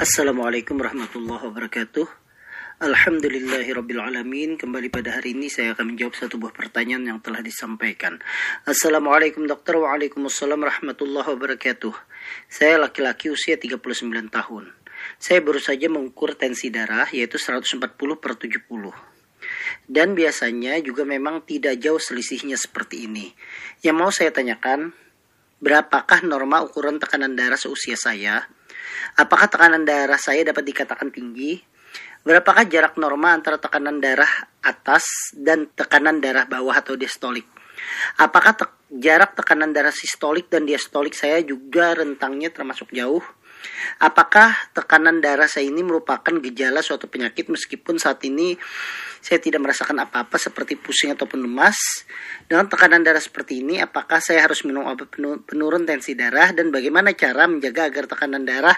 Assalamualaikum warahmatullahi wabarakatuh. Alhamdulillahirrabbilalamin Kembali pada hari ini saya akan menjawab satu buah pertanyaan yang telah disampaikan. Assalamualaikum dokter. Waalaikumsalam warahmatullahi wabarakatuh. Saya laki-laki usia 39 tahun. Saya baru saja mengukur tensi darah yaitu 140 per 70 Dan biasanya juga memang tidak jauh selisihnya seperti ini. Yang mau saya tanyakan Berapakah norma ukuran tekanan darah seusia saya? Apakah tekanan darah saya dapat dikatakan tinggi? Berapakah jarak norma antara tekanan darah atas dan tekanan darah bawah atau diastolik? Apakah te jarak tekanan darah sistolik dan diastolik saya juga rentangnya termasuk jauh? Apakah tekanan darah saya ini merupakan gejala suatu penyakit meskipun saat ini saya tidak merasakan apa-apa seperti pusing ataupun lemas? Dengan tekanan darah seperti ini, apakah saya harus minum obat penurun tensi darah dan bagaimana cara menjaga agar tekanan darah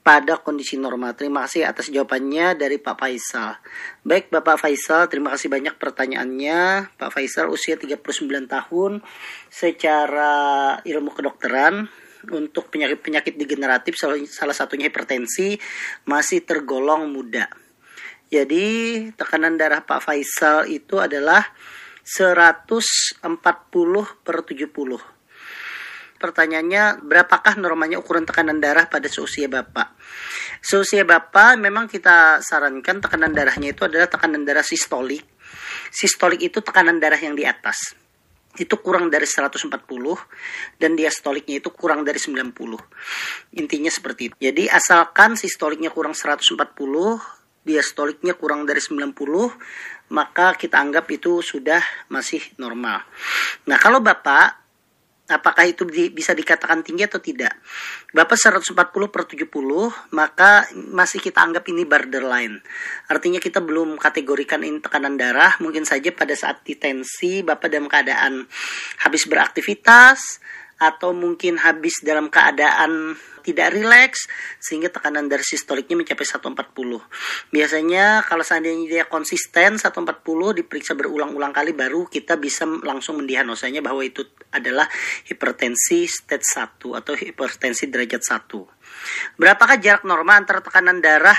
pada kondisi normal. Terima kasih atas jawabannya dari Pak Faisal. Baik Bapak Faisal, terima kasih banyak pertanyaannya. Pak Faisal usia 39 tahun secara ilmu kedokteran untuk penyakit-penyakit degeneratif salah satunya hipertensi masih tergolong muda. Jadi tekanan darah Pak Faisal itu adalah 140 per 70 pertanyaannya berapakah normanya ukuran tekanan darah pada seusia Bapak? Seusia Bapak memang kita sarankan tekanan darahnya itu adalah tekanan darah sistolik. Sistolik itu tekanan darah yang di atas. Itu kurang dari 140 dan diastoliknya itu kurang dari 90. Intinya seperti itu. Jadi asalkan sistoliknya kurang 140, diastoliknya kurang dari 90, maka kita anggap itu sudah masih normal. Nah, kalau Bapak apakah itu di, bisa dikatakan tinggi atau tidak. Bapak 140 per 70, maka masih kita anggap ini borderline. Artinya kita belum kategorikan ini tekanan darah, mungkin saja pada saat ditensi Bapak dalam keadaan habis beraktivitas, atau mungkin habis dalam keadaan tidak rileks sehingga tekanan darah sistoliknya mencapai 140. Biasanya kalau seandainya dia konsisten 140 diperiksa berulang-ulang kali baru kita bisa langsung mendiagnosanya bahwa itu adalah hipertensi stage 1 atau hipertensi derajat 1. Berapakah jarak normal antara tekanan darah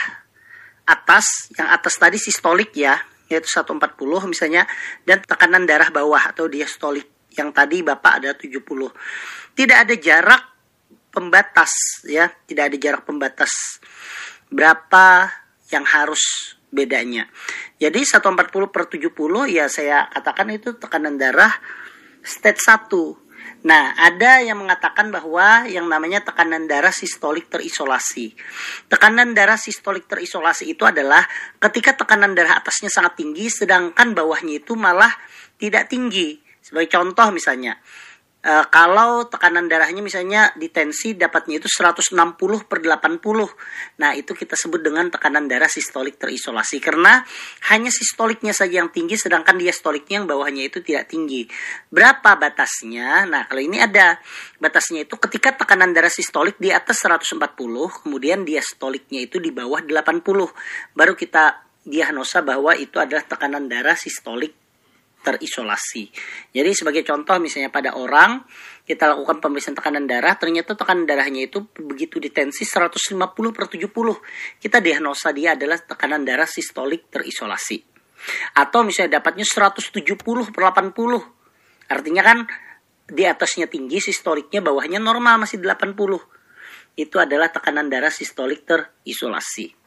atas yang atas tadi sistolik ya yaitu 140 misalnya dan tekanan darah bawah atau diastolik yang tadi Bapak ada 70. Tidak ada jarak pembatas ya, tidak ada jarak pembatas berapa yang harus bedanya. Jadi 140 per 70 ya saya katakan itu tekanan darah stage 1. Nah, ada yang mengatakan bahwa yang namanya tekanan darah sistolik terisolasi. Tekanan darah sistolik terisolasi itu adalah ketika tekanan darah atasnya sangat tinggi sedangkan bawahnya itu malah tidak tinggi. Sebagai contoh misalnya, e, kalau tekanan darahnya misalnya di tensi dapatnya itu 160 per 80. Nah, itu kita sebut dengan tekanan darah sistolik terisolasi. Karena hanya sistoliknya saja yang tinggi, sedangkan diastoliknya yang bawahnya itu tidak tinggi. Berapa batasnya? Nah, kalau ini ada batasnya itu ketika tekanan darah sistolik di atas 140, kemudian diastoliknya itu di bawah 80. Baru kita diagnosa bahwa itu adalah tekanan darah sistolik terisolasi. Jadi sebagai contoh misalnya pada orang kita lakukan pemeriksaan tekanan darah, ternyata tekanan darahnya itu begitu ditensi 150 per 70. Kita diagnosa dia adalah tekanan darah sistolik terisolasi. Atau misalnya dapatnya 170 per 80. Artinya kan di atasnya tinggi sistoliknya, bawahnya normal masih 80. Itu adalah tekanan darah sistolik terisolasi.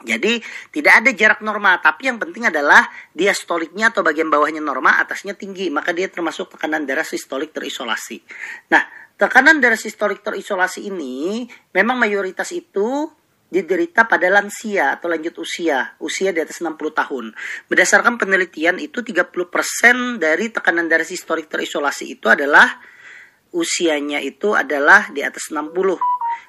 Jadi tidak ada jarak normal, tapi yang penting adalah diastoliknya atau bagian bawahnya normal, atasnya tinggi, maka dia termasuk tekanan darah sistolik terisolasi. Nah, tekanan darah sistolik terisolasi ini memang mayoritas itu diderita pada lansia atau lanjut usia, usia di atas 60 tahun. Berdasarkan penelitian itu 30% dari tekanan darah sistolik terisolasi itu adalah usianya itu adalah di atas 60.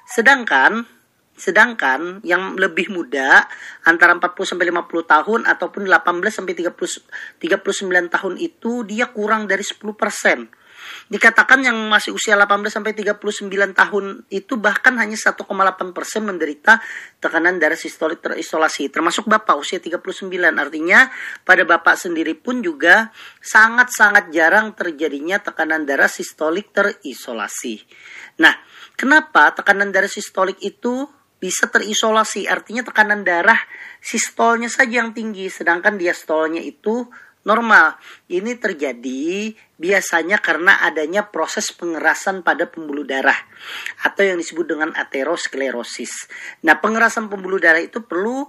Sedangkan Sedangkan yang lebih muda antara 40 sampai 50 tahun ataupun 18 sampai 30 39 tahun itu dia kurang dari 10%. Dikatakan yang masih usia 18 sampai 39 tahun itu bahkan hanya 1,8% menderita tekanan darah sistolik terisolasi termasuk Bapak usia 39. Artinya pada Bapak sendiri pun juga sangat-sangat jarang terjadinya tekanan darah sistolik terisolasi. Nah, kenapa tekanan darah sistolik itu bisa terisolasi. Artinya tekanan darah sistolnya saja yang tinggi, sedangkan diastolnya itu normal. Ini terjadi biasanya karena adanya proses pengerasan pada pembuluh darah atau yang disebut dengan aterosklerosis. Nah, pengerasan pembuluh darah itu perlu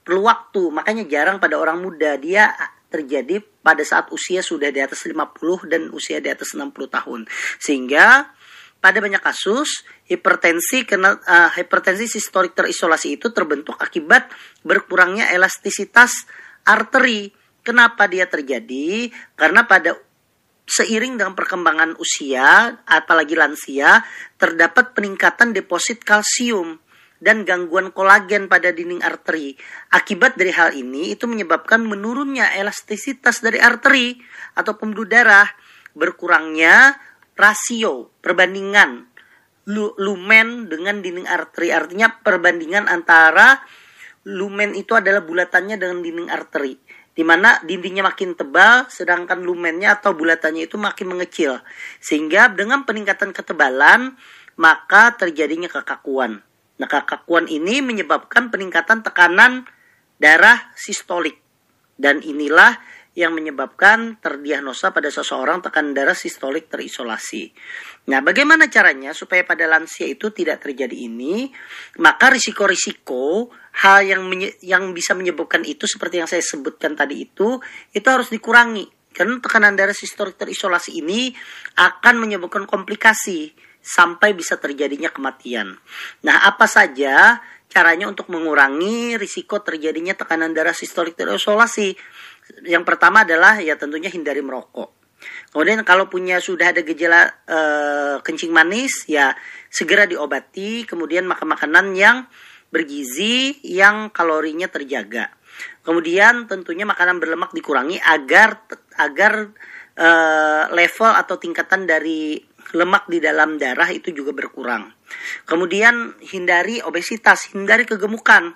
perlu waktu, makanya jarang pada orang muda. Dia terjadi pada saat usia sudah di atas 50 dan usia di atas 60 tahun. Sehingga pada banyak kasus hipertensi kena uh, hipertensi sistolik terisolasi itu terbentuk akibat berkurangnya elastisitas arteri. Kenapa dia terjadi? Karena pada seiring dengan perkembangan usia, apalagi lansia, terdapat peningkatan deposit kalsium dan gangguan kolagen pada dinding arteri. Akibat dari hal ini itu menyebabkan menurunnya elastisitas dari arteri atau pembuluh darah, berkurangnya rasio perbandingan lumen dengan dinding arteri. Artinya perbandingan antara lumen itu adalah bulatannya dengan dinding arteri di mana dindingnya makin tebal sedangkan lumennya atau bulatannya itu makin mengecil. Sehingga dengan peningkatan ketebalan maka terjadinya kekakuan. Nah kekakuan ini menyebabkan peningkatan tekanan darah sistolik. Dan inilah yang menyebabkan terdiagnosa pada seseorang tekanan darah sistolik terisolasi. Nah, bagaimana caranya supaya pada lansia itu tidak terjadi ini? Maka risiko-risiko hal yang yang bisa menyebabkan itu seperti yang saya sebutkan tadi itu itu harus dikurangi. Karena tekanan darah sistolik terisolasi ini akan menyebabkan komplikasi sampai bisa terjadinya kematian. Nah, apa saja caranya untuk mengurangi risiko terjadinya tekanan darah sistolik terisolasi? Yang pertama adalah ya tentunya hindari merokok. Kemudian kalau punya sudah ada gejala e, kencing manis ya segera diobati. Kemudian makan makanan yang bergizi yang kalorinya terjaga. Kemudian tentunya makanan berlemak dikurangi agar agar e, level atau tingkatan dari lemak di dalam darah itu juga berkurang. Kemudian hindari obesitas, hindari kegemukan.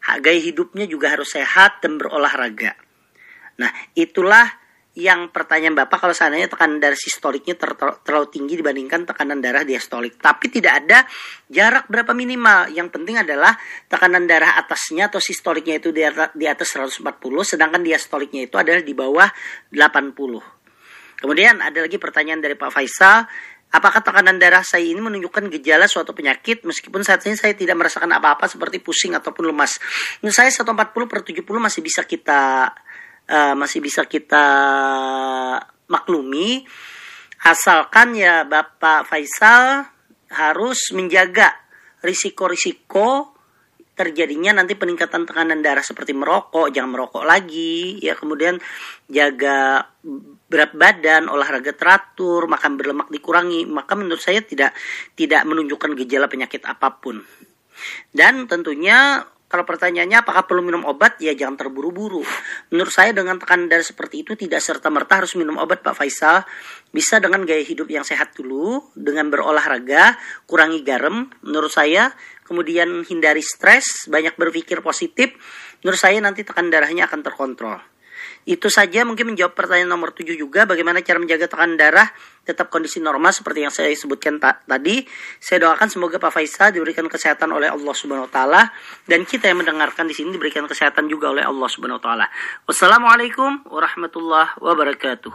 Gaya hidupnya juga harus sehat dan berolahraga. Nah, itulah yang pertanyaan Bapak kalau seandainya tekanan darah sistoliknya ter terlalu tinggi dibandingkan tekanan darah diastolik. Tapi tidak ada jarak berapa minimal. Yang penting adalah tekanan darah atasnya atau sistoliknya itu di atas, di atas 140, sedangkan diastoliknya itu adalah di bawah 80. Kemudian ada lagi pertanyaan dari Pak Faisal, Apakah tekanan darah saya ini menunjukkan gejala suatu penyakit meskipun saat ini saya tidak merasakan apa-apa seperti pusing ataupun lemas. Menurut saya 140 per 70 masih bisa kita uh, masih bisa kita maklumi asalkan ya Bapak Faisal harus menjaga risiko-risiko terjadinya nanti peningkatan tekanan darah seperti merokok, jangan merokok lagi, ya kemudian jaga berat badan, olahraga teratur, makan berlemak dikurangi, maka menurut saya tidak tidak menunjukkan gejala penyakit apa pun. Dan tentunya kalau pertanyaannya apakah perlu minum obat, ya jangan terburu-buru. Menurut saya dengan tekanan darah seperti itu tidak serta-merta harus minum obat Pak Faisal. Bisa dengan gaya hidup yang sehat dulu, dengan berolahraga, kurangi garam menurut saya, kemudian hindari stres, banyak berpikir positif. Menurut saya nanti tekanan darahnya akan terkontrol. Itu saja mungkin menjawab pertanyaan nomor 7 juga bagaimana cara menjaga tekanan darah tetap kondisi normal seperti yang saya sebutkan ta tadi. Saya doakan semoga Pak Faisal diberikan kesehatan oleh Allah Subhanahu wa taala dan kita yang mendengarkan di sini diberikan kesehatan juga oleh Allah Subhanahu wa taala. Wassalamualaikum warahmatullahi wabarakatuh.